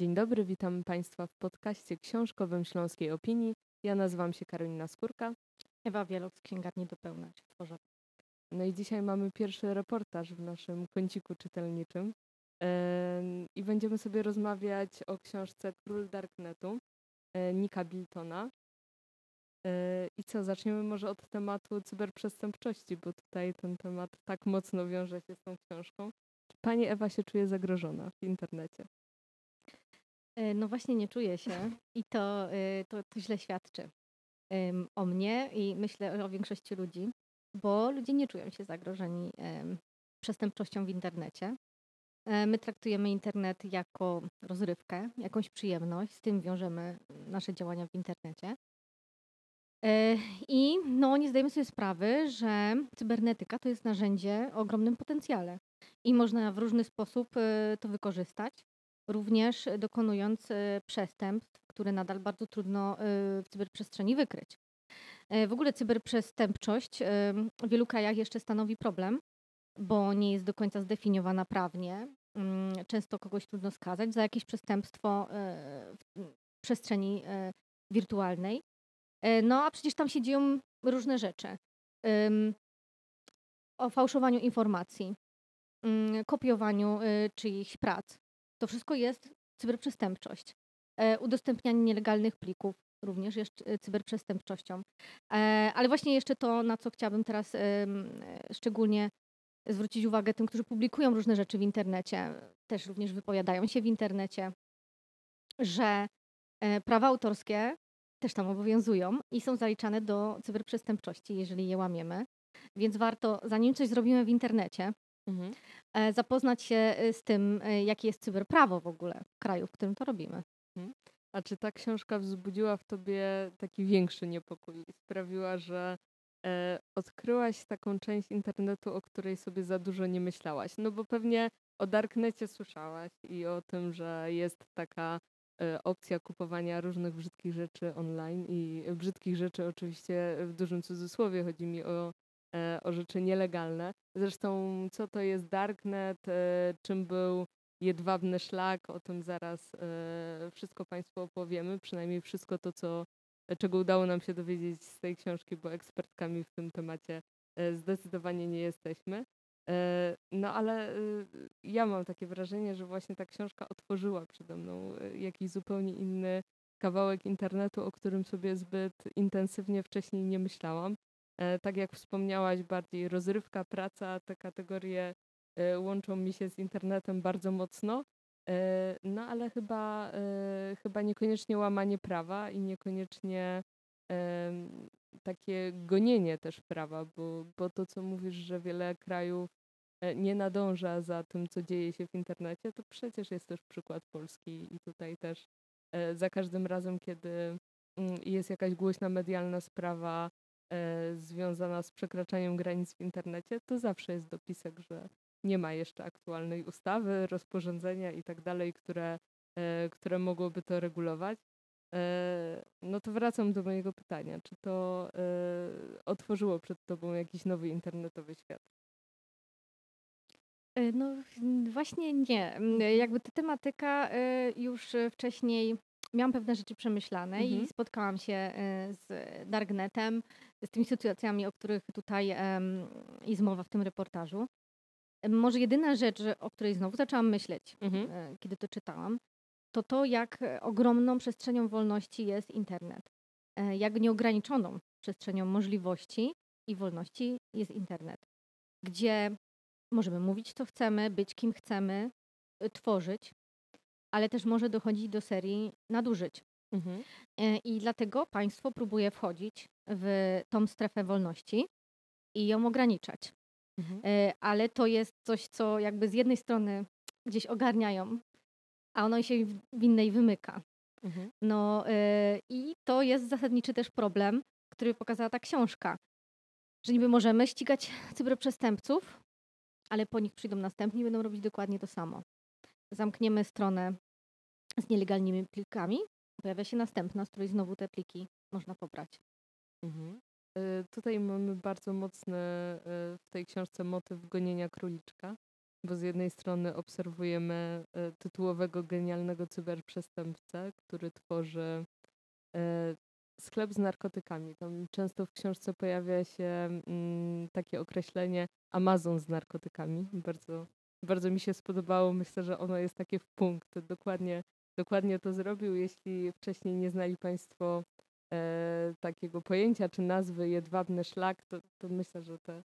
Dzień dobry, witam Państwa w podcaście książkowym Śląskiej Opinii. Ja nazywam się Karolina Skórka. Ewa Wieloc z księgarni Tworzowie. No i dzisiaj mamy pierwszy reportaż w naszym kąciku czytelniczym. I będziemy sobie rozmawiać o książce Król Darknetu e, Nika Biltona. E, I co, zaczniemy może od tematu cyberprzestępczości, bo tutaj ten temat tak mocno wiąże się z tą książką. Czy pani Ewa się czuje zagrożona w internecie? E, no właśnie nie czuję się i to, to, to źle świadczy o mnie i myślę o większości ludzi, bo ludzie nie czują się zagrożeni przestępczością w internecie. E, my traktujemy internet jako rozrywkę, jakąś przyjemność, z tym wiążemy nasze działania w internecie. E, I no, nie zdajemy sobie sprawy, że cybernetyka to jest narzędzie o ogromnym potencjale i można w różny sposób e, to wykorzystać, również dokonując przestępstw, które nadal bardzo trudno w cyberprzestrzeni wykryć. W ogóle cyberprzestępczość w wielu krajach jeszcze stanowi problem, bo nie jest do końca zdefiniowana prawnie. Mm, często kogoś trudno skazać za jakieś przestępstwo e, w przestrzeni e, wirtualnej. E, no a przecież tam się dzieją różne rzeczy. O fałszowaniu informacji, mm, kopiowaniu czyichś prac. To wszystko jest cyberprzestępczość. Udostępnianie nielegalnych plików również jest cyberprzestępczością. Ale właśnie jeszcze to, na co chciałabym teraz szczególnie zwrócić uwagę tym, którzy publikują różne rzeczy w internecie, też również wypowiadają się w internecie, że e, prawa autorskie też tam obowiązują i są zaliczane do cyberprzestępczości, jeżeli je łamiemy. Więc warto, zanim coś zrobimy w internecie, mhm. E, zapoznać się e, z tym, jakie jest cyberprawo w ogóle w kraju, w którym to robimy. Mhm. A czy ta książka wzbudziła w tobie taki większy niepokój? Sprawiła, że e, odkryłaś taką część internetu, o której sobie za dużo nie myślałaś. No bo pewnie o Darknecie słyszałaś i o tym, że jest taka e, opcja kupowania różnych brzydkich rzeczy online i brzydkich rzeczy oczywiście w dużym cudzysłowie, chodzi mi o, e, o rzeczy nielegalne. Zresztą co to jest Darknet, e, czym był jedwabny szlak, o tym zaraz e, wszystko Państwu opowiemy, przynajmniej wszystko to, co czego udało nam się dowiedzieć z tej książki, bo ekspertkami w tym temacie e, zdecydowanie nie jesteśmy. E, no ale ja mam takie wrażenie, że właśnie ta książka otworzyła przede mną e, jakiś zupełnie inny kawałek internetu, o którym sobie zbyt intensywnie wcześniej nie myślałam. Tak jak wspomniałaś, bardziej rozrywka, praca, te kategorie łączą mi się z internetem bardzo mocno. E, no ale chyba, e, chyba niekoniecznie łamanie prawa i niekoniecznie takie gonienie też prawa, bo, bo to, co mówisz, że wiele krajów e, nie nadąża za tym, co dzieje się w internecie, to przecież jest też przykład Polski i tutaj też za każdym razem, kiedy mm, jest jakaś głośna medialna sprawa związana z przekraczaniem granic w internecie, to zawsze jest dopisek, że nie ma jeszcze aktualnej ustawy, rozporządzenia i tak dalej, które, e, które mogłoby to regulować. E, no to wracam do mojego pytania. Czy to e, otworzyło przed Tobą jakiś nowy internetowy świat? No właśnie nie. Jakby ta tematyka już wcześniej miałam pewne rzeczy przemyślane mhm. i spotkałam się z Darknetem, z tymi sytuacjami, o których tutaj jest mowa w tym reportażu. Może jedyna rzecz, o której znowu zaczęłam myśleć, Mhm. E, kiedy to czytałam, to to, jak e, ogromną przestrzenią wolności jest internet. E, jak nieograniczoną przestrzenią możliwości i wolności jest internet, gdzie możemy mówić, co chcemy, być kim chcemy, tworzyć, ale też może dochodzić do serii nadużyć. Mhm. I dlatego państwo próbuje wchodzić w tą strefę wolności i ją ograniczać. Mhm. E, ale to jest coś, co jakby z jednej strony gdzieś ogarniają, a ono się w innej wymyka. Mhm. No e, i to jest zasadniczy też problem, który pokazała ta książka, że niby możemy ścigać cyberprzestępców, ale po nich przyjdą następni i będą robić dokładnie to samo. Zamkniemy stronę z nielegalnymi plikami, pojawia się następna, z której znowu te pliki można pobrać. Mhm. Y, tutaj mamy bardzo mocny y, w tej książce motyw gonienia króliczka. bo z jednej strony obserwujemy e, tytułowego genialnego cyberprzestępcę, który tworzy e, sklep z narkotykami. Tam często w książce pojawia się mm, takie określenie Amazon z narkotykami. Bardzo, bardzo mi się spodobało. Myślę, że ono jest takie w punkt. Dokładnie, dokładnie to zrobił. Jeśli wcześniej nie znali Państwo e, takiego pojęcia czy nazwy jedwabny szlak, to, to myślę, że te, e,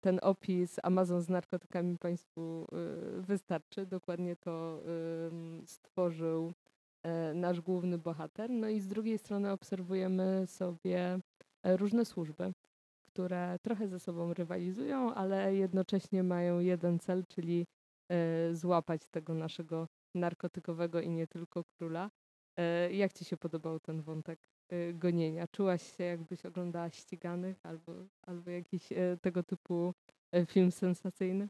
ten opis Amazon z narkotykami Państwu e, wystarczy. Dokładnie to stworzył e, nasz główny bohater. No i z drugiej strony obserwujemy sobie e, różne służby, które trochę ze sobą rywalizują, ale jednocześnie mają jeden cel, czyli e, złapać tego naszego narkotykowego i nie tylko króla. E, jak ci się podobał ten wątek e, gonienia? Czułaś się, jakbyś oglądała ściganych albo, albo jakiś tego typu film sensacyjny?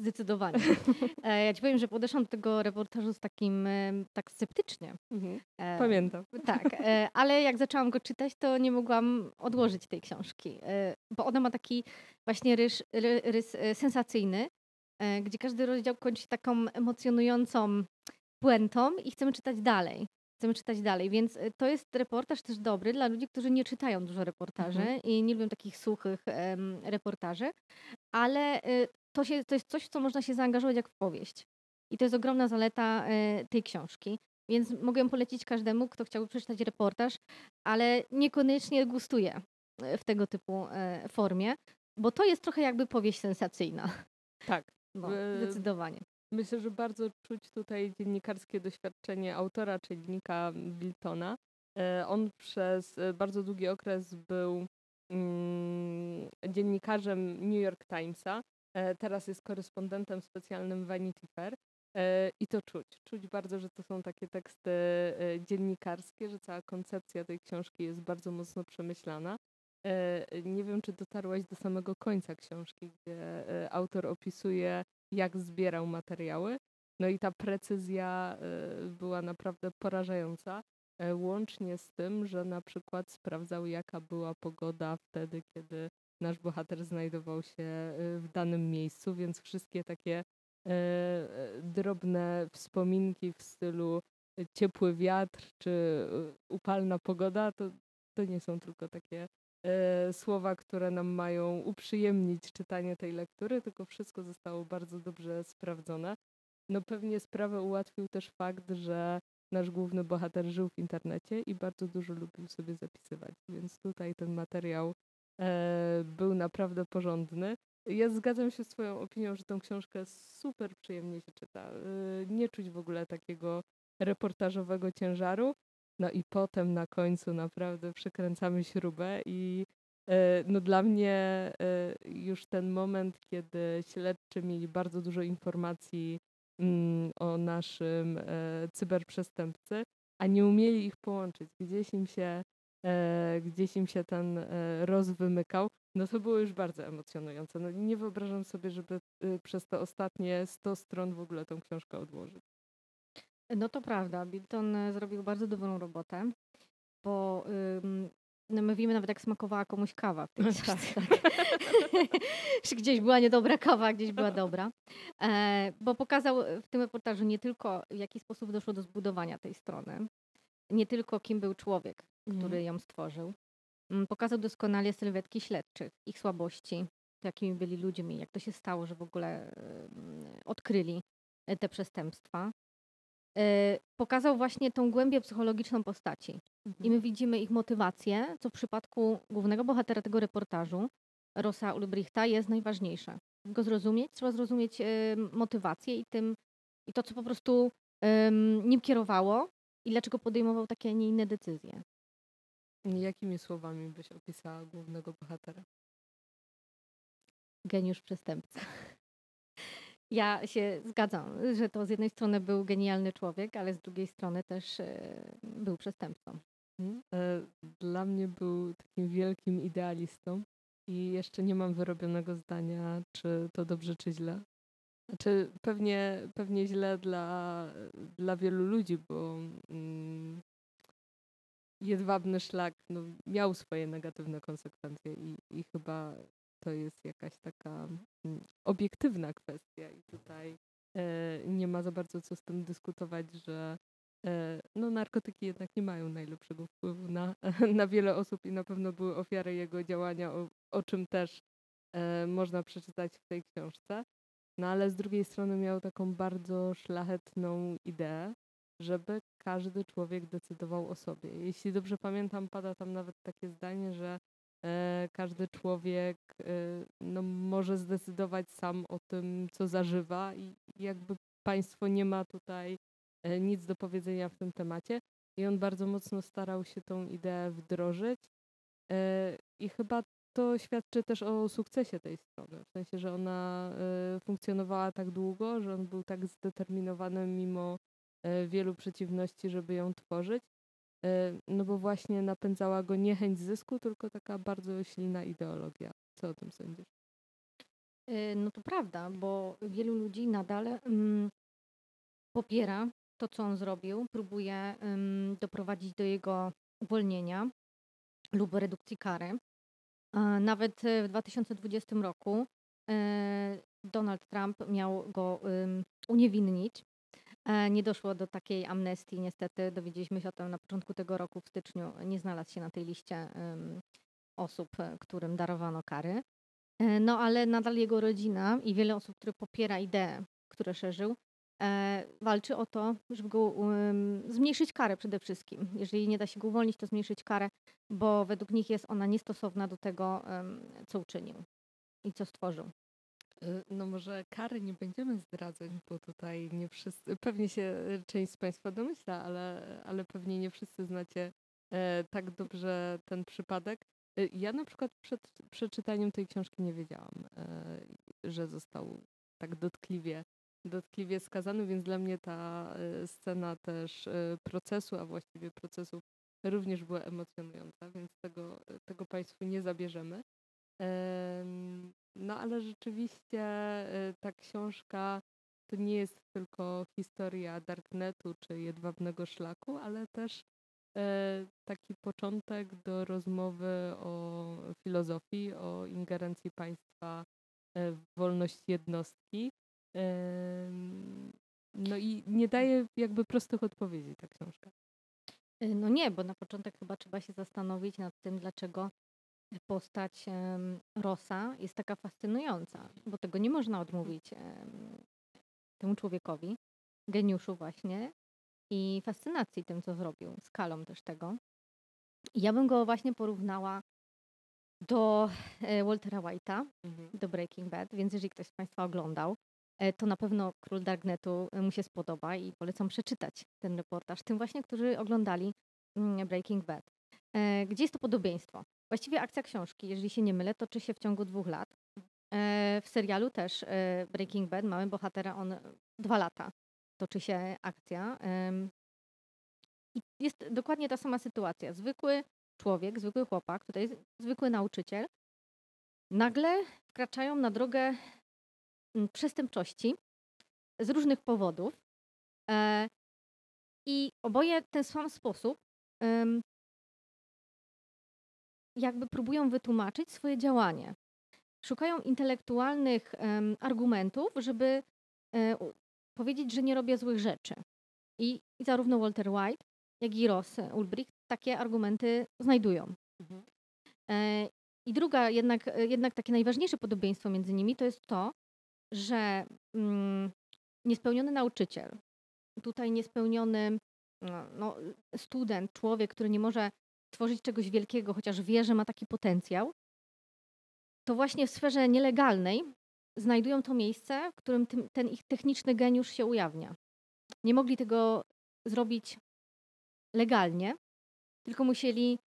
Zdecydowanie. Ja ci powiem, że podeszłam do tego reportażu z takim, tak sceptycznie. Mhm. Pamiętam. Tak, ale jak zaczęłam go czytać, to nie mogłam odłożyć tej książki, bo ona ma taki właśnie rys, rys sensacyjny, gdzie każdy rozdział kończy się taką emocjonującą puentą i chcemy czytać dalej. Chcemy czytać dalej, więc to jest reportaż też dobry dla ludzi, którzy nie czytają dużo reportaży mhm. i nie lubią takich suchych reportaży, ale to, się, to jest coś, w co można się zaangażować jak w powieść. I to jest ogromna zaleta y, tej książki. Więc mogę ją polecić każdemu, kto chciałby przeczytać reportaż, ale niekoniecznie gustuje w tego typu formie, bo to jest trochę jakby powieść sensacyjna. Tak. No, zdecydowanie. Myślę, że bardzo czuć tutaj dziennikarskie doświadczenie autora, czyli Nika Biltona. E, on przez e, bardzo długi okres był mm, dziennikarzem New York Timesa. E, teraz jest korespondentem specjalnym Vanity Fair. I to czuć. Czuć bardzo, że to są takie teksty dziennikarskie, że cała koncepcja tej książki jest bardzo mocno przemyślana. Nie wiem, czy dotarłaś do samego końca książki, gdzie autor opisuje jak zbierał materiały. No i ta precyzja była naprawdę porażająca. E, łącznie z tym, że na przykład sprawdzał, jaka była pogoda wtedy, kiedy nasz bohater znajdował się y, w danym miejscu, więc wszystkie takie e, e, drobne wspominki w stylu ciepły wiatr czy upalna pogoda, to, to nie są tylko takie słowa, które nam mają uprzyjemnić czytanie tej lektury, tylko wszystko zostało bardzo dobrze sprawdzone. No pewnie sprawę ułatwił też fakt, że nasz główny bohater żył w internecie i bardzo dużo lubił sobie zapisywać, więc tutaj ten materiał był naprawdę porządny. Ja zgadzam się z Twoją opinią, że tą książkę super przyjemnie się czyta. E, nie czuć w ogóle takiego reportażowego ciężaru. No i potem na końcu naprawdę przekręcamy śrubę i e, no dla mnie e, już ten moment, kiedy śledczy mieli bardzo dużo informacji mm, o naszym e, cyberprzestępcy, a nie umieli ich połączyć. Gdzieś im się, gdzieś im się ten rozwymykał, no to było już bardzo emocjonujące. No nie wyobrażam sobie, żeby przez te ostatnie 100 stron w ogóle tą książkę odłożyć. No to prawda, Bilton e, zrobił bardzo dobrą robotę, bo ym, no my wiemy nawet jak smakowała komuś kawa w tej książce. Tak. Gdzieś była niedobra kawa, gdzieś była dobra. E, bo pokazał w tym reportażu nie tylko w jaki sposób doszło do zbudowania tej strony, nie tylko kim był człowiek, który mhm. ją stworzył. Mm, pokazał doskonale sylwetki śledczych, ich słabości, jakimi byli ludźmi, jak to się stało, że w ogóle odkryli te przestępstwa. Y, pokazał właśnie tą głębię psychologiczną postaci. Mhm. I my widzimy ich motywację, co w przypadku głównego bohatera tego reportażu, Rosa Ulbrichta, jest najważniejsze. Go zrozumieć, trzeba zrozumieć motywację i, tym, i to, co po prostu nim kierowało i dlaczego podejmował takie, a nie inne decyzje. Jakimi słowami byś opisała głównego bohatera? Geniusz przestępca. Ja się zgadzam, że to z jednej strony był genialny człowiek, ale z drugiej strony też e, był przestępcą. Mhm. E, dla mnie był takim wielkim idealistą i jeszcze nie mam wyrobionego zdania, czy to dobrze, czy źle. Znaczy, pewnie, pewnie źle dla, dla wielu ludzi, bo mm, jedwabny szlak no, miał swoje negatywne konsekwencje i, i chyba to jest jakaś taka mm, obiektywna kwestia i tutaj e, nie ma za bardzo co z tym dyskutować, że e, no, narkotyki jednak nie mają najlepszego wpływu na, na wiele osób i na pewno były ofiary jego działania, o, o czym też e, można przeczytać w tej książce. No ale z drugiej strony miał taką bardzo szlachetną ideę, żeby każdy człowiek decydował o sobie. Jeśli dobrze pamiętam, pada tam nawet takie zdanie, że e, każdy człowiek e, no, może zdecydować sam o tym, co zażywa i jakby państwo nie ma tutaj e, nic do powiedzenia w tym temacie. I on bardzo mocno starał się tą ideę wdrożyć. E, I chyba to świadczy też o sukcesie tej strony. W sensie, że ona e, funkcjonowała tak długo, że on był tak zdeterminowany mimo e, wielu przeciwności, żeby ją tworzyć. E, no bo właśnie napędzała go nie chęć zysku, tylko taka bardzo silna ideologia. Co o tym sądzisz? No to prawda, bo wielu ludzi nadal mm, popiera to, co on zrobił, próbuje doprowadzić do jego uwolnienia lub redukcji kary. Nawet e, w 2020 roku e, Donald Trump miał go uniewinnić. E, nie doszło do takiej amnestii, niestety. Dowiedzieliśmy się o tym na początku tego roku, w styczniu. Nie znalazł się na tej liście osób, którym darowano kary. No ale nadal jego rodzina i wiele osób, które popiera ideę, które szerzył, E, walczy o to, żeby go um, zmniejszyć karę przede wszystkim. Jeżeli nie da się go uwolnić, to zmniejszyć karę, bo według nich jest ona niestosowna do tego, um, co uczynił i co stworzył. Y, no może kary nie będziemy zdradzać, bo tutaj nie wszyscy, pewnie się część z Państwa domyśla, ale, ale pewnie nie wszyscy znacie e, tak dobrze ten przypadek. Y, ja na przykład przed przeczytaniem tej książki nie wiedziałam, e, że został tak dotkliwie dotkliwie skazany, więc dla mnie ta e, scena też e, procesu, a właściwie procesów również była emocjonująca, więc tego, tego Państwu nie zabierzemy. No ale rzeczywiście e, ta książka to nie jest tylko historia Darknetu czy Jedwabnego Szlaku, ale też taki początek do rozmowy o filozofii, o ingerencji państwa w wolność jednostki. No i nie daje jakby prostych odpowiedzi ta książka. Y, no nie, bo na początek chyba trzeba się zastanowić nad tym, dlaczego postać Rosa jest taka fascynująca, bo tego nie można odmówić temu człowiekowi, geniuszu właśnie i fascynacji tym, co zrobił, skalą też tego. Ja bym go właśnie porównała do e, Waltera White'a, mhm. do Breaking Bad, więc jeżeli ktoś z Państwa oglądał, E, to na pewno Król Darknetu e, mu się spodoba i polecam przeczytać ten reportaż tym właśnie, którzy oglądali mm, Breaking Bad. E, gdzie jest to podobieństwo? Właściwie akcja książki, jeżeli się nie mylę, toczy się w ciągu dwóch lat. W serialu też Breaking Bad mamy bohatera, on dwa lata toczy się akcja. I jest dokładnie ta sama sytuacja. Zwykły człowiek, zwykły chłopak, tutaj zwykły nauczyciel, nagle wkraczają na drogę przestępczości z różnych powodów. E, I oboje w ten sam sposób jakby próbują wytłumaczyć swoje działanie. Szukają intelektualnych argumentów, żeby e, powiedzieć, że nie robię złych rzeczy. I, i zarówno Walter White, jak i Ross Ulbricht takie argumenty znajdują. Mhm. E, I druga, jednak, jednak takie najważniejsze podobieństwo między nimi to jest to, że mm, niespełniony nauczyciel, tutaj niespełniony no, no, student, człowiek, który nie może tworzyć czegoś wielkiego, chociaż wie, że ma taki potencjał, to właśnie w sferze nielegalnej znajdują to miejsce, w którym ten ich techniczny geniusz się ujawnia. Nie mogli tego zrobić legalnie, tylko musieli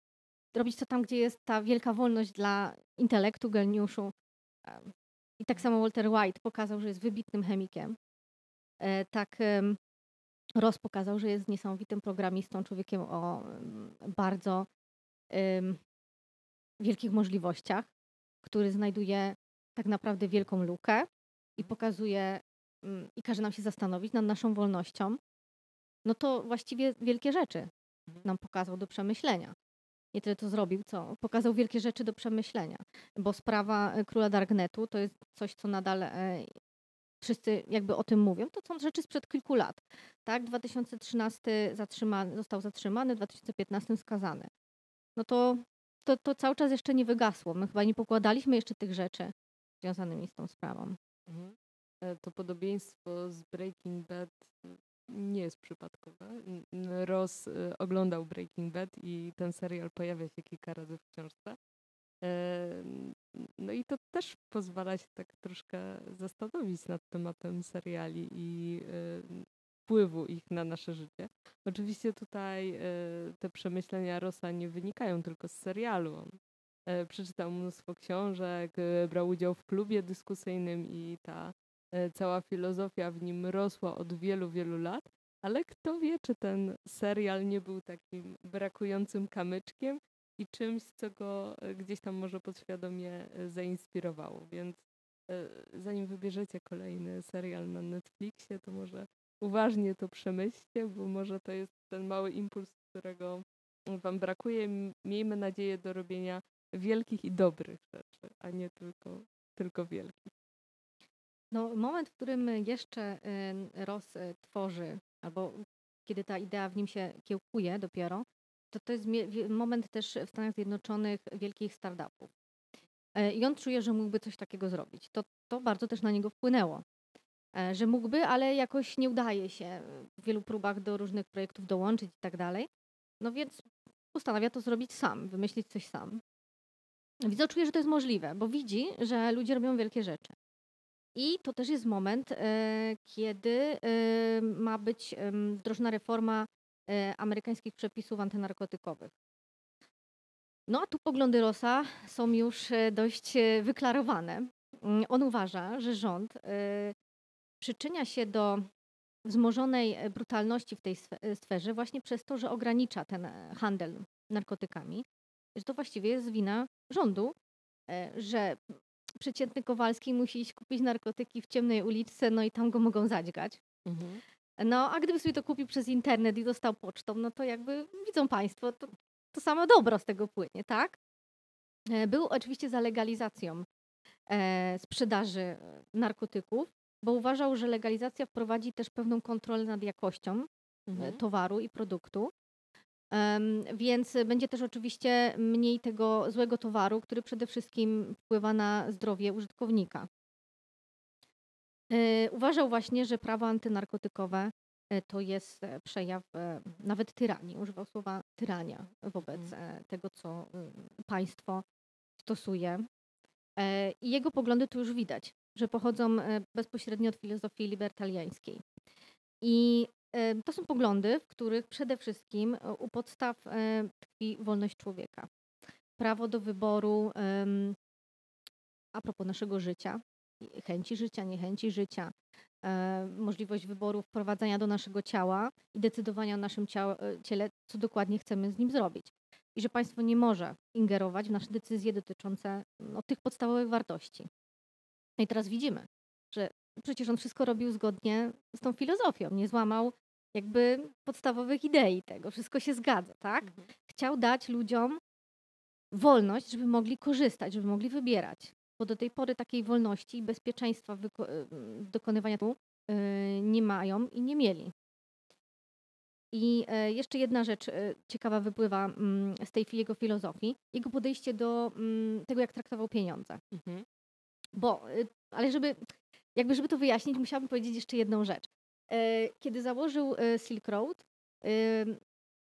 robić to tam, gdzie jest ta wielka wolność dla intelektu, geniuszu, i tak samo Walter White pokazał, że jest wybitnym chemikiem. E, tak Ross pokazał, że jest niesamowitym programistą, człowiekiem o bardzo wielkich możliwościach, który znajduje tak naprawdę wielką lukę i pokazuje um, i każe nam się zastanowić nad naszą wolnością. No to właściwie wielkie rzeczy nam pokazał do przemyślenia. Nie tyle to zrobił, co pokazał wielkie rzeczy do przemyślenia. Bo sprawa e, króla Darknetu to jest coś, co nadal e, wszyscy jakby o tym mówią. To są rzeczy sprzed kilku lat. Tak, 2013 zatrzymany, został zatrzymany, w 2015 skazany. No to, to, to cały czas jeszcze nie wygasło. My chyba nie pokładaliśmy jeszcze tych rzeczy związanymi z tą sprawą. Mhm. E, to podobieństwo z Breaking Bad nie jest przypadkowe. Ross y, oglądał Breaking Bad i ten serial pojawia się kilka razy w książce. E, no i to też pozwala się tak troszkę zastanowić nad tematem seriali i wpływu ich na nasze życie. Oczywiście tutaj y, te przemyślenia Rosa nie wynikają tylko z serialu. On e, przeczytał mnóstwo książek, brał udział w klubie dyskusyjnym i ta E, cała filozofia w nim rosła od wielu, wielu lat, ale kto wie, czy ten serial nie był takim brakującym kamyczkiem i czymś, co go e, gdzieś tam może podświadomie e, zainspirowało. Więc zanim wybierzecie kolejny serial na Netflixie, to może uważnie to przemyślcie, bo może to jest ten mały impuls, którego Wam brakuje. Miejmy nadzieję do robienia wielkich i dobrych rzeczy, a nie tylko, tylko wielkich. No, moment, w którym jeszcze y, Ross y, tworzy, albo kiedy ta idea w nim się kiełkuje dopiero, to to jest moment też w Stanach Zjednoczonych wielkich startupów. E, I on czuje, że mógłby coś takiego zrobić. To, to bardzo też na niego wpłynęło. E, że mógłby, ale jakoś nie udaje się w wielu próbach do różnych projektów dołączyć i tak dalej. No więc postanawia to zrobić sam, wymyślić coś sam. Widząc czuje, że to jest możliwe, bo widzi, że ludzie robią wielkie rzeczy. I to też jest moment, e, kiedy e, ma być wdrożona reforma e, amerykańskich przepisów antynarkotykowych. No a tu poglądy Rosa są już dość wyklarowane. Mm, on uważa, że rząd przyczynia się do wzmożonej brutalności w tej sferze właśnie przez to, że ogranicza ten handel narkotykami. Że to właściwie jest wina rządu, że przeciętny Kowalski musi iść kupić narkotyki w ciemnej uliczce, no i tam go mogą zadźgać. Mhm. No, a gdyby sobie to kupił przez internet i dostał pocztą, no to jakby widzą Państwo, to, to samo dobro z tego płynie, tak? E, był oczywiście za legalizacją e, sprzedaży e, narkotyków, bo uważał, że legalizacja wprowadzi też pewną kontrolę nad jakością e, mhm. towaru i produktu. Więc będzie też oczywiście mniej tego złego towaru, który przede wszystkim wpływa na zdrowie użytkownika. E, uważał właśnie, że prawo antynarkotykowe e, to jest e, przejaw nawet tyranii. Używał słowa tyrania wobec mhm. tego, co państwo stosuje. I jego poglądy tu już widać, że pochodzą bezpośrednio od filozofii libertariańskiej. I to są poglądy, w których przede wszystkim e, u podstaw e, tkwi wolność człowieka. Prawo do wyboru a propos naszego życia, chęci życia, niechęci życia, e, możliwość wyboru wprowadzania do naszego ciała i decydowania o naszym ciele, co dokładnie chcemy z nim zrobić. I że państwo nie może ingerować w nasze decyzje dotyczące no, tych podstawowych wartości. No i teraz widzimy, że przecież on wszystko robił zgodnie z tą filozofią, nie złamał jakby podstawowych idei tego, wszystko się zgadza, tak? Mhm. Chciał dać ludziom wolność, żeby mogli korzystać, żeby mogli wybierać, bo do tej pory takiej wolności i bezpieczeństwa dokonywania tu yy, nie mają i nie mieli. I e, jeszcze jedna rzecz e, ciekawa wypływa mm, z tej jego filozofii, jego podejście do mm, tego, jak traktował pieniądze. Mhm. Bo, y, ale żeby jakby żeby to wyjaśnić, musiałabym powiedzieć jeszcze jedną rzecz. E, kiedy założył e, Silk Road,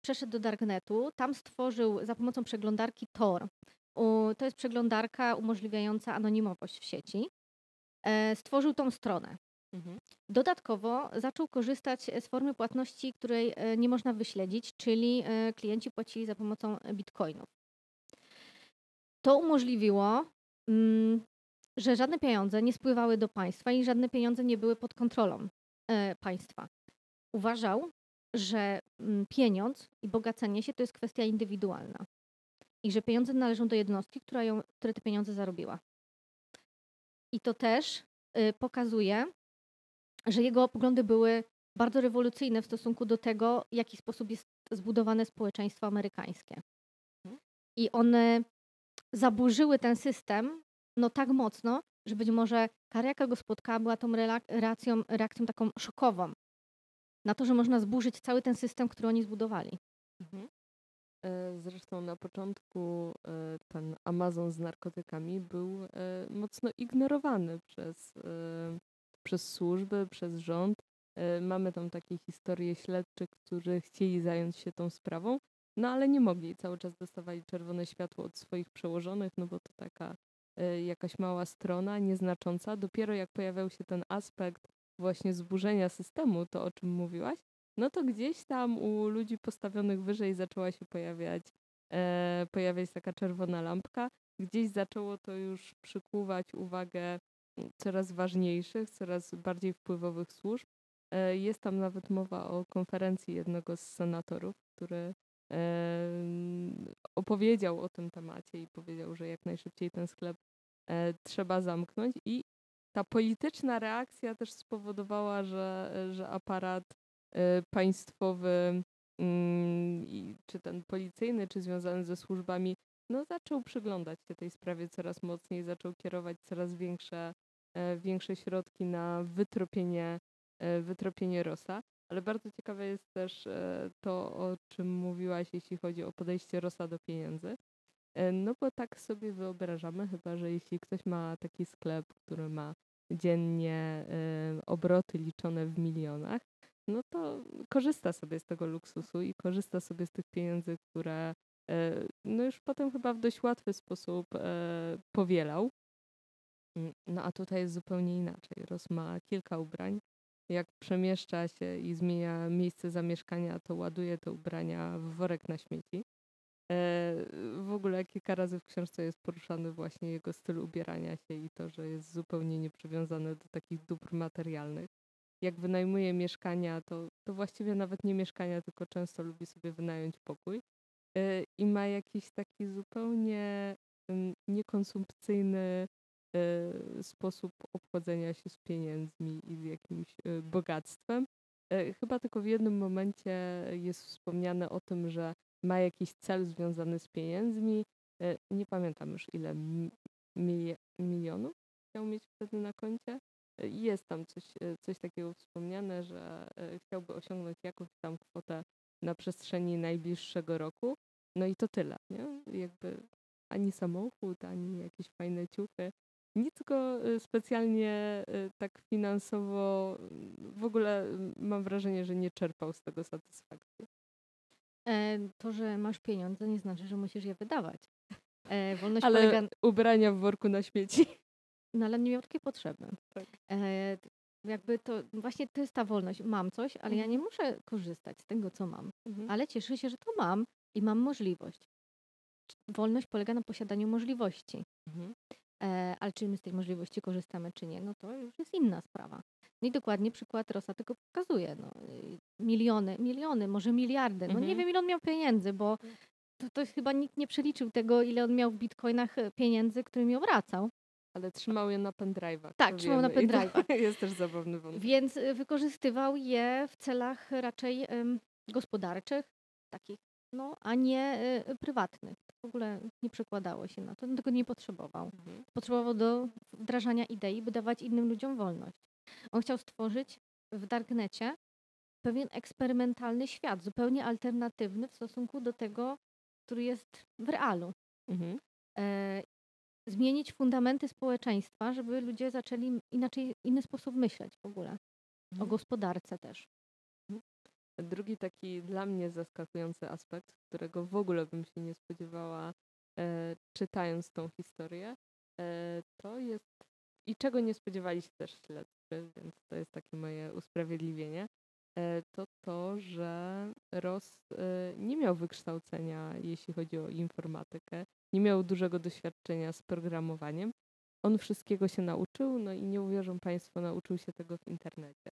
przeszedł do Darknetu, tam stworzył za pomocą przeglądarki Tor. To jest przeglądarka umożliwiająca anonimowość w sieci. E, stworzył tą stronę. Mhm. Dodatkowo zaczął korzystać z formy płatności, której nie można wyśledzić, czyli klienci płacili za pomocą bitcoinów. To umożliwiło mm, że żadne pieniądze nie spływały do państwa i żadne pieniądze nie były pod kontrolą e, państwa. Uważał, że mm, pieniądz i bogacenie się to jest kwestia indywidualna i że pieniądze należą do jednostki, która, ją, która te pieniądze zarobiła. I to też y, pokazuje, że jego poglądy były bardzo rewolucyjne w stosunku do tego, w jaki sposób jest zbudowane społeczeństwo amerykańskie. i one zaburzyły ten system no tak mocno, że być może kara, jaka go spotkała, była tą reakcją, reakcją taką szokową na to, że można zburzyć cały ten system, który oni zbudowali. Mhm. E, zresztą na początku e, ten Amazon z narkotykami był e, mocno ignorowany przez, przez służby, przez rząd. Mamy tam takie historie śledczych, którzy chcieli zająć się tą sprawą, no ale nie mogli. Cały czas dostawali czerwone światło od swoich przełożonych, no bo to taka jakaś mała strona, nieznacząca. Dopiero jak pojawiał się ten aspekt właśnie zburzenia systemu, to o czym mówiłaś, no to gdzieś tam u ludzi postawionych wyżej zaczęła się pojawiać, e, pojawiać taka czerwona lampka. Gdzieś zaczęło to już przykuwać uwagę coraz ważniejszych, coraz bardziej wpływowych służb. E, jest tam nawet mowa o konferencji jednego z senatorów, który opowiedział o tym temacie i powiedział, że jak najszybciej ten sklep e, trzeba zamknąć i ta polityczna reakcja też spowodowała, że, że aparat y, państwowy, mm, czy ten policyjny, czy związany ze służbami, no zaczął przyglądać się tej sprawie coraz mocniej, zaczął kierować coraz większe, e, większe środki na wytropienie, e, wytropienie Rosa. Ale bardzo ciekawe jest też e, to, o czym mówiłaś, jeśli chodzi o podejście Rosa do pieniędzy. No bo tak sobie wyobrażamy, chyba że jeśli ktoś ma taki sklep, który ma dziennie y, obroty liczone w milionach, no to korzysta sobie z tego luksusu i korzysta sobie z tych pieniędzy, które no już potem chyba w dość łatwy sposób powielał. Mm, no a tutaj jest zupełnie inaczej. Roz ma kilka ubrań. Jak przemieszcza się i zmienia miejsce zamieszkania, to ładuje te ubrania w worek na śmieci. E, w ogóle kilka razy w książce jest poruszany właśnie jego styl ubierania się i to, że jest zupełnie nieprzywiązany do takich dóbr materialnych. Jak wynajmuje mieszkania, to, to właściwie nawet nie mieszkania, tylko często lubi sobie wynająć pokój. E, I ma jakiś taki zupełnie niekonsumpcyjny e, sposób obchodzenia się z pieniędzmi i z jakimś bogactwem. Chyba tylko w jednym momencie jest wspomniane o tym, że ma jakiś cel związany z pieniędzmi. E, nie pamiętam już ile milionów chciał mieć wtedy na koncie. E, jest tam coś, e, coś takiego wspomniane, że chciałby osiągnąć jakąś tam kwotę na przestrzeni najbliższego roku. No i to tyle, nie? Jakby ani samochód, ani jakieś fajne ciuchy. Nic go specjalnie tak finansowo, w ogóle mam wrażenie, że nie czerpał z tego satysfakcji. E, to, że masz pieniądze, nie znaczy, że musisz je wydawać. E, wolność ale polega... ubrania w worku na śmieci. No ale nie miał takiej potrzeby. Tak. E, jakby to, właśnie to jest ta wolność. Mam coś, ale mhm. ja nie muszę korzystać z tego, co mam. Mhm. Ale cieszę się, że to mam i mam możliwość. Wolność polega na posiadaniu możliwości. Mhm. E, ale czy my z tej możliwości korzystamy, czy nie, no to już jest inna sprawa. No i dokładnie przykład Rosa tego pokazuje. No, miliony, miliony, może miliardy. No mhm. nie wiem, ile on miał pieniędzy, bo to, to chyba nikt nie przeliczył tego, ile on miał w bitcoinach e, pieniędzy, którymi obracał. Ale trzymał je na pendrive'ach. Tak, trzymał na pendrive'ach. jest też zabawny wątek. Więc e, wykorzystywał je w celach raczej um, gospodarczych, takich, no, a nie y, prywatnych. W ogóle nie przekładało się na to. On tego nie potrzebował. Mhm. Potrzebował do wdrażania idei, by dawać innym ludziom wolność. On chciał stworzyć w Darknecie pewien eksperymentalny świat, zupełnie alternatywny w stosunku do tego, który jest w realu. Mhm. E, zmienić fundamenty społeczeństwa, żeby ludzie zaczęli inaczej, inny sposób myśleć w ogóle. Mhm. O gospodarce też. Drugi taki dla mnie zaskakujący aspekt, którego w ogóle bym się nie spodziewała e, czytając tą historię, e, to jest i czego nie spodziewali się też śledczy, więc to jest takie moje usprawiedliwienie, e, to to, że Ross e, nie miał wykształcenia, jeśli chodzi o informatykę, nie miał dużego doświadczenia z programowaniem. On wszystkiego się nauczył, no i nie uwierzą Państwo, nauczył się tego w internecie.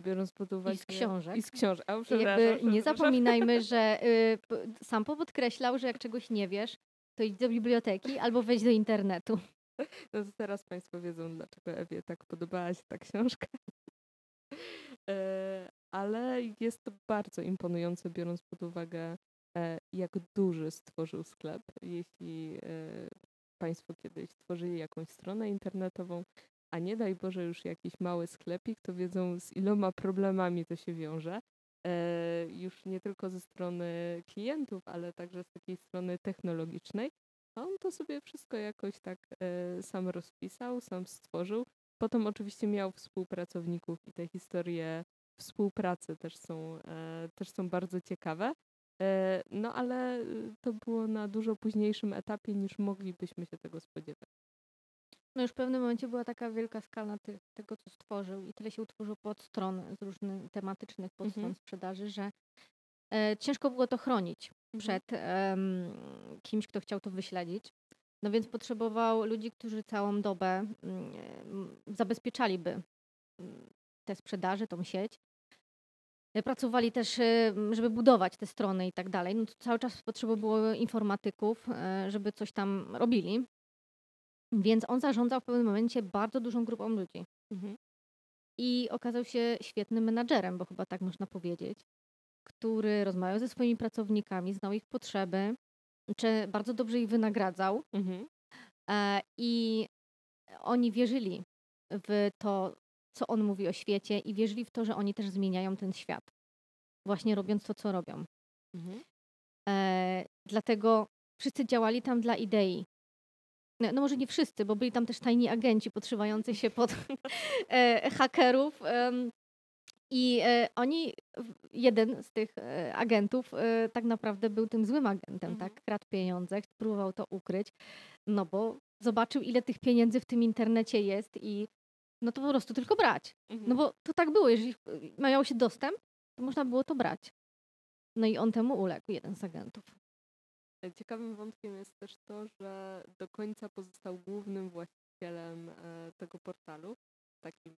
Biorąc pod uwagę. I z książek. I z książek. A, Jakby nie zapominajmy, że y, sam podkreślał, że jak czegoś nie wiesz, to idź do biblioteki albo wejdź do internetu. No to teraz Państwo wiedzą, dlaczego Ewie tak podobała się ta książka. E, ale jest to bardzo imponujące, biorąc pod uwagę e, jak duży stworzył sklep. Jeśli e, Państwo kiedyś tworzyli jakąś stronę internetową, a nie daj Boże już jakiś mały sklepik, to wiedzą z iloma problemami to się wiąże. E, już nie tylko ze strony klientów, ale także z takiej strony technologicznej. A on to sobie wszystko jakoś tak sam rozpisał, sam stworzył. Potem oczywiście miał współpracowników i te historie współpracy też są, e, też są bardzo ciekawe. E, no ale y, to było na dużo późniejszym etapie niż moglibyśmy się tego spodziewać. No już w pewnym momencie była taka wielka skala ty, tego, co stworzył i tyle się utworzyło podstron z różnych tematycznych podstron mhm. sprzedaży, że e, ciężko było to chronić mhm. przed kimś, kto chciał to wyśledzić. No więc potrzebował ludzi, którzy całą dobę mm, zabezpieczaliby mm, te sprzedaże, tą sieć. E, pracowali też, e, żeby budować te strony i tak dalej. No cały czas potrzeba było informatyków, e, żeby coś tam robili. Więc on zarządzał w pewnym momencie bardzo dużą grupą ludzi. Mhm. I okazał się świetnym menadżerem, bo chyba tak można powiedzieć, który rozmawiał ze swoimi pracownikami, znał ich potrzeby, czy bardzo dobrze ich wynagradzał. Mhm. I oni wierzyli w to, co on mówi o świecie i wierzyli w to, że oni też zmieniają ten świat. Właśnie robiąc to, co robią. Mhm. E, dlatego wszyscy działali tam dla idei. No, no, może nie wszyscy, bo byli tam też tajni agenci podszywający się pod e, hakerów. E, I oni, jeden z tych e, agentów e, tak naprawdę był tym złym agentem, mhm. tak? Kradł pieniądze, próbował to ukryć, no bo zobaczył, ile tych pieniędzy w tym internecie jest i no to po prostu tylko brać. Mhm. No bo to tak było, jeżeli miał się dostęp, to można było to brać. No i on temu uległ, jeden z agentów. Ciekawym wątkiem jest też to, że do końca pozostał głównym właścicielem e, tego portalu, takim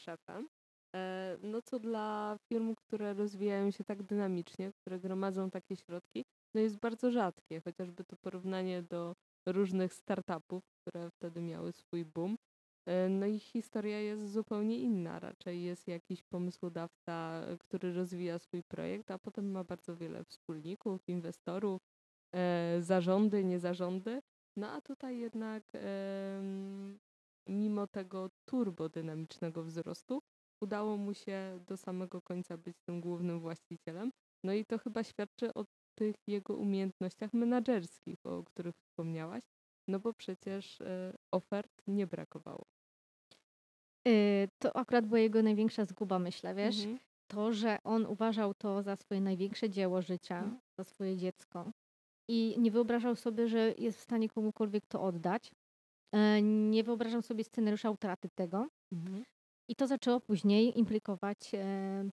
szefem. E, no co dla firm, które rozwijają się tak dynamicznie, które gromadzą takie środki, no jest bardzo rzadkie, chociażby to porównanie do różnych startupów, które wtedy miały swój boom, E, no i historia jest zupełnie inna. Raczej jest jakiś pomysłodawca, który rozwija swój projekt, a potem ma bardzo wiele wspólników, inwestorów, zarządy, niezarządy. No a tutaj jednak e, mimo tego turbodynamicznego wzrostu udało mu się do samego końca być tym głównym właścicielem. No i to chyba świadczy o tych jego umiejętnościach menedżerskich, o których wspomniałaś, no bo przecież e, ofert nie brakowało. Y, to akurat była jego największa zguba, myślę, wiesz? Mhm. To, że on uważał to za swoje największe dzieło życia, mhm. za swoje dziecko i nie wyobrażał sobie, że jest w stanie komukolwiek to oddać. E, nie wyobrażał sobie scenariusza utraty tego. Mhm. I to zaczęło później implikować e,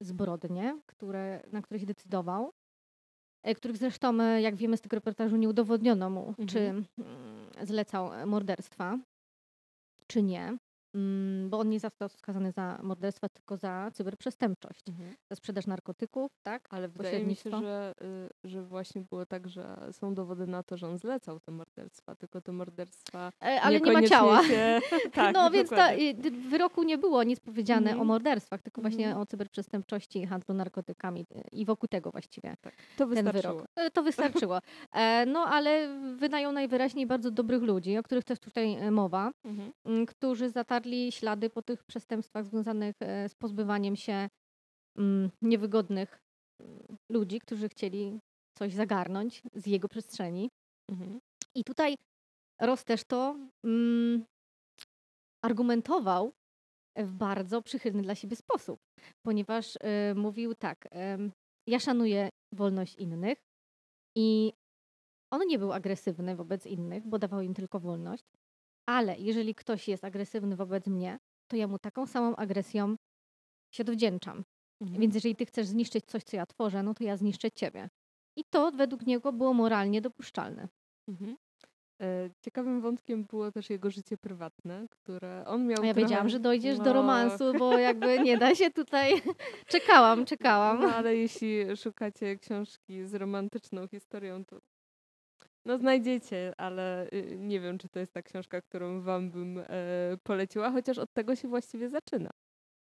zbrodnie, które, na które się decydował, e, których zresztą, jak wiemy z tego reportażu, nie udowodniono mu, czy mm, zlecał morderstwa, czy nie. Mm, bo on nie został skazany za morderstwo, tylko za cyberprzestępczość, mhm. za sprzedaż narkotyków, tak? Ale wydaje mi się, że, y, że właśnie było tak, że są dowody na to, że on zlecał te morderstwa, tylko te morderstwa e, Ale nie ma ciała. Się... tak, no więc ta, w wyroku nie było nic powiedziane mhm. o morderstwach, tylko właśnie mhm. o cyberprzestępczości i handlu narkotykami i wokół tego właściwie tak. to wystarczyło. E, to wystarczyło. E, no ale wydają najwyraźniej bardzo dobrych ludzi, o których też tutaj mowa, mhm. którzy zatarli zatarli ślady po tych przestępstwach związanych e, z pozbywaniem się mm, niewygodnych mm, ludzi, którzy chcieli coś zagarnąć z jego przestrzeni. Mhm. I tutaj Ross też to mm, argumentował w bardzo przychylny dla siebie sposób, ponieważ y, mówił tak, y, ja szanuję wolność innych i on nie był agresywny wobec innych, bo dawał im tylko wolność, ale jeżeli ktoś jest agresywny wobec mnie, to ja mu taką samą agresją się dowdzięczam. Mhm. Więc jeżeli ty chcesz zniszczyć coś, co ja tworzę, no to ja zniszczę ciebie. I to według niego było moralnie dopuszczalne. Mhm. E, ciekawym wątkiem było też jego życie prywatne, które on miał. A ja trochę... wiedziałam, że dojdziesz no... do romansu, bo jakby nie da się tutaj. czekałam, czekałam. No ale jeśli szukacie książki z romantyczną historią, to no znajdziecie, ale y, nie wiem, czy to jest ta książka, którą wam bym e, poleciła, chociaż od tego się właściwie zaczyna.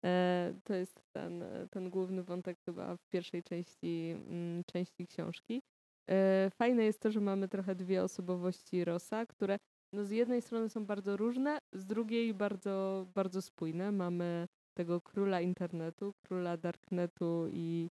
E, to jest ten, ten główny wątek chyba w pierwszej części, mm, części książki. E, fajne jest to, że mamy trochę dwie osobowości Rosa, które no z jednej strony są bardzo różne, z drugiej bardzo, bardzo spójne. Mamy tego króla internetu, króla darknetu i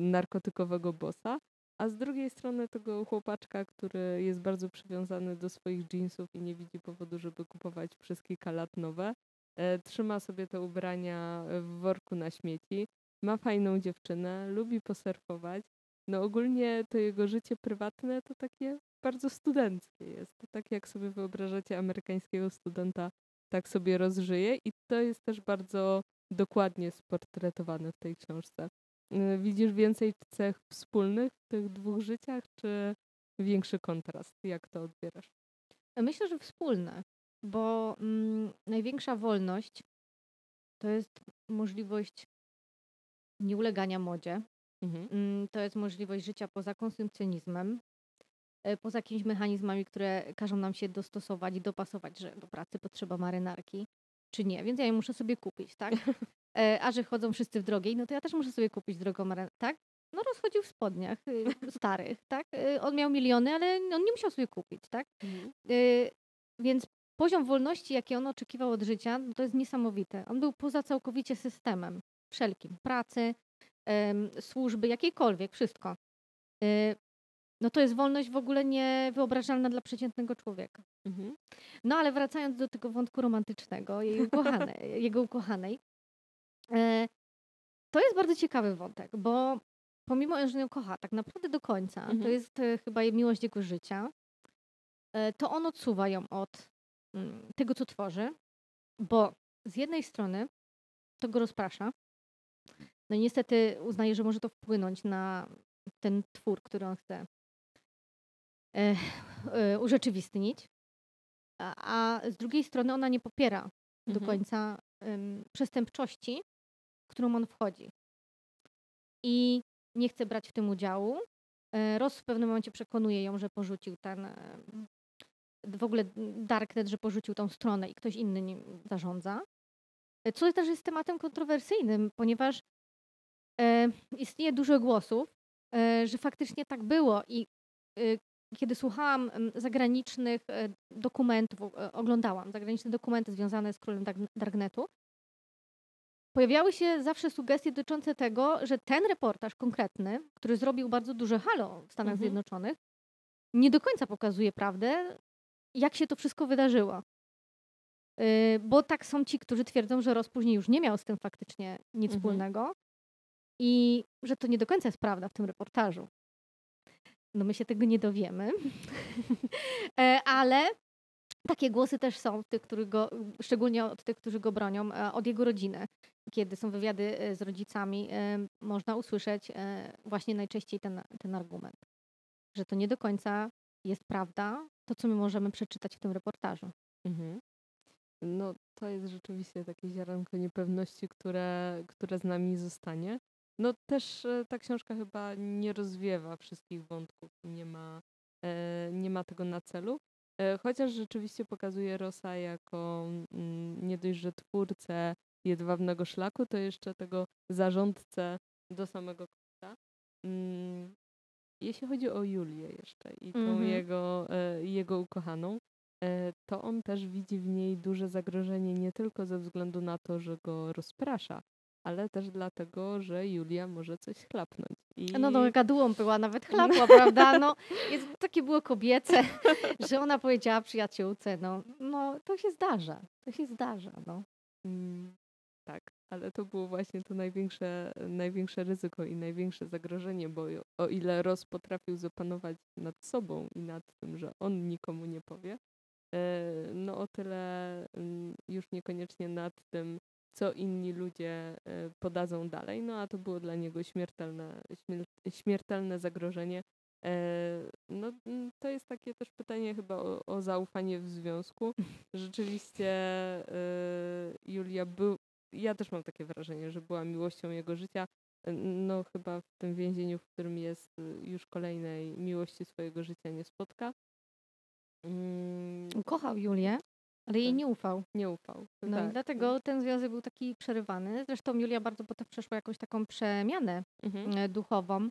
narkotykowego bossa, a z drugiej strony tego chłopaczka, który jest bardzo przywiązany do swoich jeansów i nie widzi powodu, żeby kupować przez kilka lat nowe. E, trzyma sobie te ubrania w worku na śmieci, ma fajną dziewczynę, lubi posurfować. No ogólnie to jego życie prywatne to takie bardzo studenckie jest. To tak jak sobie wyobrażacie amerykańskiego studenta, tak sobie rozżyje i to jest też bardzo dokładnie sportretowane w tej książce. Y, widzisz więcej cech wspólnych w tych dwóch życiach, czy większy kontrast? Jak to odbierasz? Myślę, że wspólne, bo mm, największa wolność to jest możliwość nieulegania modzie. Mhm. Mm, to jest możliwość życia poza konsumpcjonizmem, e, poza jakimiś mechanizmami, które każą nam się dostosować i dopasować, że do pracy potrzeba marynarki, czy nie, więc ja je muszę sobie kupić, tak? E, a że chodzą wszyscy w drogiej, no to ja też muszę sobie kupić drogą tak? No rozchodził w spodniach y, starych, tak? Y, on miał miliony, ale on nie musiał sobie kupić, tak? Mhm. Y, więc poziom wolności, jaki on oczekiwał od życia, no to jest niesamowite. On był poza całkowicie systemem wszelkim. Pracy, służby, jakiejkolwiek, wszystko. No to jest wolność w ogóle niewyobrażalna dla przeciętnego człowieka. Mhm. No ale wracając do tego wątku romantycznego, jej ukochanej, jego ukochanej, to jest bardzo ciekawy wątek, bo pomimo, że ją kocha tak naprawdę do końca, mhm. to jest e, chyba miłość jego życia, e, to on odsuwa ją od mm, tego, co tworzy, bo z jednej strony to go rozprasza, no i niestety uznaje, że może to wpłynąć na ten twór, który on chce e, e, urzeczywistnić. A, z drugiej strony ona nie popiera mhm. do końca przestępczości, którą on wchodzi. I nie chce brać w tym udziału. E, Ross w pewnym momencie przekonuje ją, że porzucił ten w ogóle Darknet, że porzucił tą stronę i ktoś inny nim zarządza. Co też jest tematem kontrowersyjnym, ponieważ e, istnieje dużo głosów, e, że faktycznie tak było i e, kiedy słuchałam zagranicznych e, dokumentów, e, oglądałam zagraniczne dokumenty związane z królem Darknetu, pojawiały się zawsze sugestie dotyczące tego, że ten reportaż konkretny, który zrobił bardzo duże halo w Stanach mhm. Zjednoczonych, nie do końca pokazuje prawdę, jak się to wszystko wydarzyło. Y, bo tak są ci, którzy twierdzą, że Ross później już nie miał z tym faktycznie nic mhm. wspólnego i że to nie do końca jest prawda w tym reportażu. No my się tego nie dowiemy, e, ale takie głosy też są, tych, którzy go, szczególnie od tych, którzy go bronią, e, od jego rodziny. Kiedy są wywiady e, z rodzicami, można usłyszeć właśnie najczęściej ten, ten argument, że to nie do końca jest prawda, to co my możemy przeczytać w tym reportażu. Mhm. No, to jest rzeczywiście takie ziarenko niepewności, które, które z nami zostanie. No też e, ta książka chyba nie rozwiewa wszystkich wątków, nie ma, e, nie ma tego na celu. E, chociaż rzeczywiście pokazuje Rosa jako mm, nie dość, że twórcę jedwabnego szlaku, to jeszcze tego zarządcę do samego końca. Mm, jeśli chodzi o Julię jeszcze i tą mhm. jego, jego ukochaną, to on też widzi w niej duże zagrożenie nie tylko ze względu na to, że go rozprasza, ale też dlatego, że Julia może coś chlapnąć. I... No, no, gadułą była, nawet chlapła, prawda? No, jest, takie było kobiece, że ona powiedziała przyjaciółce, no, no, to się zdarza, to się zdarza, no. Mm, tak, ale to było właśnie to największe, największe ryzyko i największe zagrożenie, bo o ile Ross potrafił zapanować nad sobą i nad tym, że on nikomu nie powie, e, no o tyle mm, już niekoniecznie nad tym, co inni ludzie e, podadzą dalej. No a to było dla niego śmiertelne, śmiertelne zagrożenie. E, no, to jest takie też pytanie chyba o, o zaufanie w związku. Rzeczywiście e, Julia był, ja też mam takie wrażenie, że była miłością jego życia. No chyba w tym więzieniu, w którym jest już kolejnej miłości swojego życia nie spotka. Mm. Kochał Julię. Ale jej Tak. nie ufał. Nie ufał. No i Tak. dlatego ten związek był taki przerywany. Zresztą Julia bardzo potem przeszła jakąś taką przemianę Mhm. e, duchową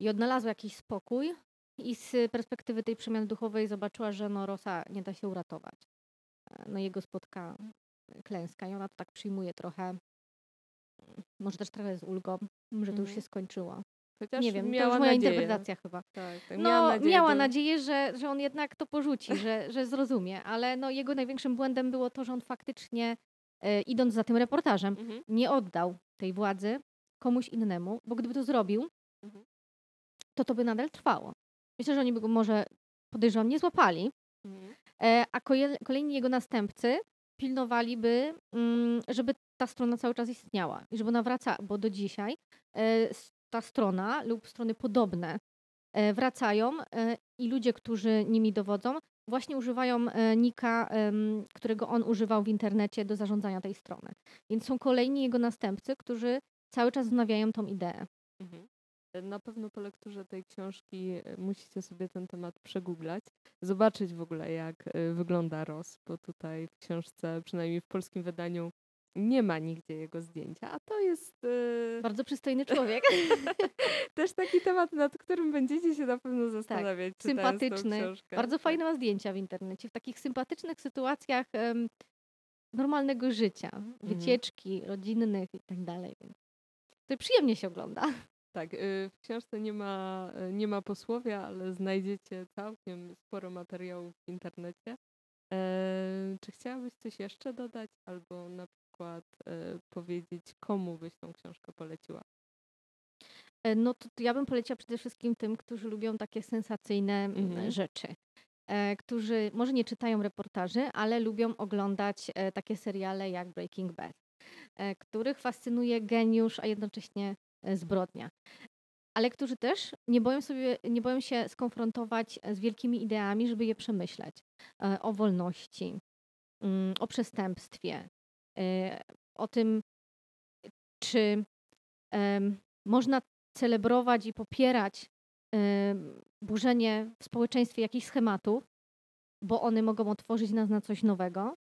i odnalazła jakiś spokój. I z perspektywy tej przemiany duchowej zobaczyła, że no Rosa nie da się uratować. E, No jego spotka klęska i ona to tak przyjmuje trochę, może też trochę z ulgą, że to już Mhm. się skończyło. Chociaż Nie wiem, to miała już moja nadzieję. interpretacja chyba. Tak, tak. No, miała nadzieję, miała to- nadzieję, że, że on jednak to porzuci, że, że zrozumie, ale no, jego największym błędem było to, że on faktycznie, e, idąc za tym reportażem, Mhm. nie oddał tej władzy komuś innemu, bo gdyby to zrobił, Mhm. to to by nadal trwało. Myślę, że oni by go może, podejrzewam, nie złapali, Mhm. e, a koje- kolejni jego następcy pilnowaliby, mm, żeby ta strona cały czas istniała i żeby ona wracała, bo do dzisiaj e, ta strona lub strony podobne e, wracają e, i ludzie, którzy nimi dowodzą, właśnie używają e, nika, którego on używał w internecie do zarządzania tej strony. Więc są kolejni jego następcy, którzy cały czas wznawiają tą ideę. Mhm. Na pewno po lekturze tej książki musicie sobie ten temat przegooglać, zobaczyć w ogóle jak wygląda Ross, bo tutaj w książce, przynajmniej w polskim wydaniu, nie ma nigdzie jego zdjęcia, a to jest e, Bardzo przystojny człowiek. też taki temat, nad którym będziecie się na pewno zastanawiać. tą sympatyczny. Bardzo Tak. fajne ma zdjęcia w internecie, w takich sympatycznych sytuacjach em, normalnego życia, Mhm. wycieczki rodzinnych i tak dalej. To przyjemnie się ogląda. Tak, y, w książce nie ma, y, nie ma posłowia, ale znajdziecie całkiem sporo materiałów w internecie. E, czy chciałabyś coś jeszcze dodać, albo na przykład e, powiedzieć, komu byś tą książkę poleciła? E, No to, to ja bym poleciła przede wszystkim tym, którzy lubią takie sensacyjne Mhm. rzeczy. E, którzy może nie czytają reportaży, ale lubią oglądać e, takie seriale jak Breaking Bad, których fascynuje geniusz, a jednocześnie zbrodnia. Ale którzy też nie boją, sobie, nie boją się skonfrontować z wielkimi ideami, żeby je przemyśleć. O wolności, mm, o przestępstwie, o tym, czy można celebrować i popierać burzenie w społeczeństwie jakichś schematów, bo one mogą otworzyć nas na coś nowego,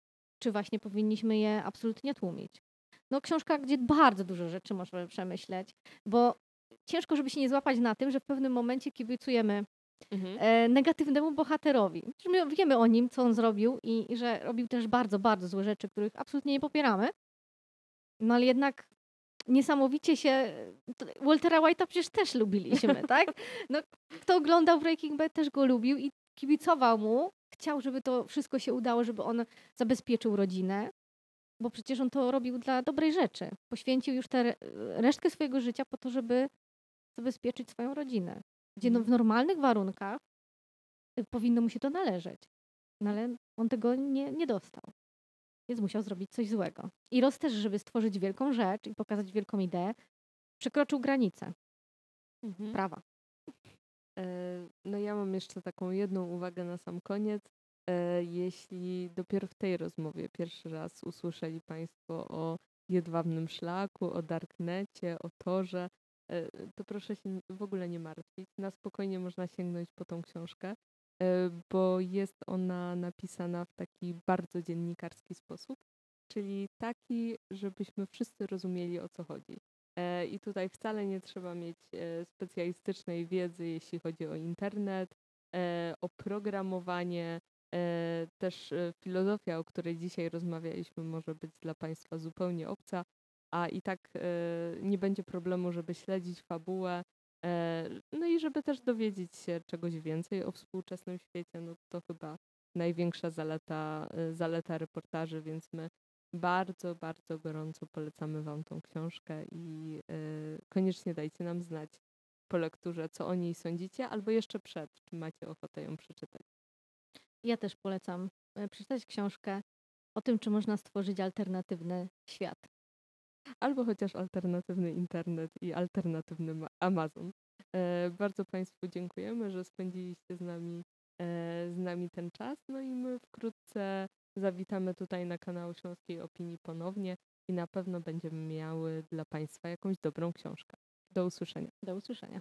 czy właśnie powinniśmy je absolutnie tłumić. No książka, gdzie bardzo dużo rzeczy możemy przemyśleć, bo ciężko, żeby się nie złapać na tym, że w pewnym momencie kibicujemy Mhm. e, negatywnemu bohaterowi. My wiemy o nim, co on zrobił i, i że robił też bardzo, bardzo złe rzeczy, których absolutnie nie popieramy. No ale jednak niesamowicie się... Waltera White'a przecież też lubiliśmy, tak? No, kto oglądał Breaking Bad też go lubił i kibicował mu. Chciał, żeby to wszystko się udało, żeby on zabezpieczył rodzinę. Bo przecież on to robił dla dobrej rzeczy. Poświęcił już tę re- resztkę swojego życia po to, żeby zabezpieczyć swoją rodzinę gdzie no w normalnych warunkach y, powinno mu się to należeć. No ale on tego nie, nie dostał. Więc musiał zrobić coś złego. I Ross też, żeby stworzyć wielką rzecz i pokazać wielką ideę, przekroczył granicę Mhm. prawa. E, No ja mam jeszcze taką jedną uwagę na sam koniec. E, Jeśli dopiero w tej rozmowie pierwszy raz usłyszeli Państwo o jedwabnym szlaku, o darknecie, o torze, to proszę się w ogóle nie martwić. Na spokojnie można sięgnąć po tą książkę, e, bo jest ona napisana w taki bardzo dziennikarski sposób, czyli taki, żebyśmy wszyscy rozumieli o co chodzi. E, I tutaj wcale nie trzeba mieć e, specjalistycznej wiedzy, jeśli chodzi o internet, e, o programowanie. e, Też e, filozofia, o której dzisiaj rozmawialiśmy, może być dla Państwa zupełnie obca, a i tak e, nie będzie problemu, żeby śledzić fabułę. e, No i żeby też dowiedzieć się czegoś więcej o współczesnym świecie. No to chyba największa zaleta, e, zaleta reportaży, więc my bardzo, bardzo gorąco polecamy Wam tą książkę i koniecznie dajcie nam znać po lekturze, co o niej sądzicie, albo jeszcze przed, czy macie ochotę ją przeczytać. Ja też polecam przeczytać książkę o tym, czy można stworzyć alternatywny świat. Albo chociaż alternatywny internet i alternatywny ma- Amazon. E, bardzo Państwu dziękujemy, że spędziliście z nami, e, z nami ten czas. No i my wkrótce zawitamy tutaj na kanał Śląskiej Opinii ponownie i na pewno będziemy miały dla Państwa jakąś dobrą książkę. Do usłyszenia. Do usłyszenia.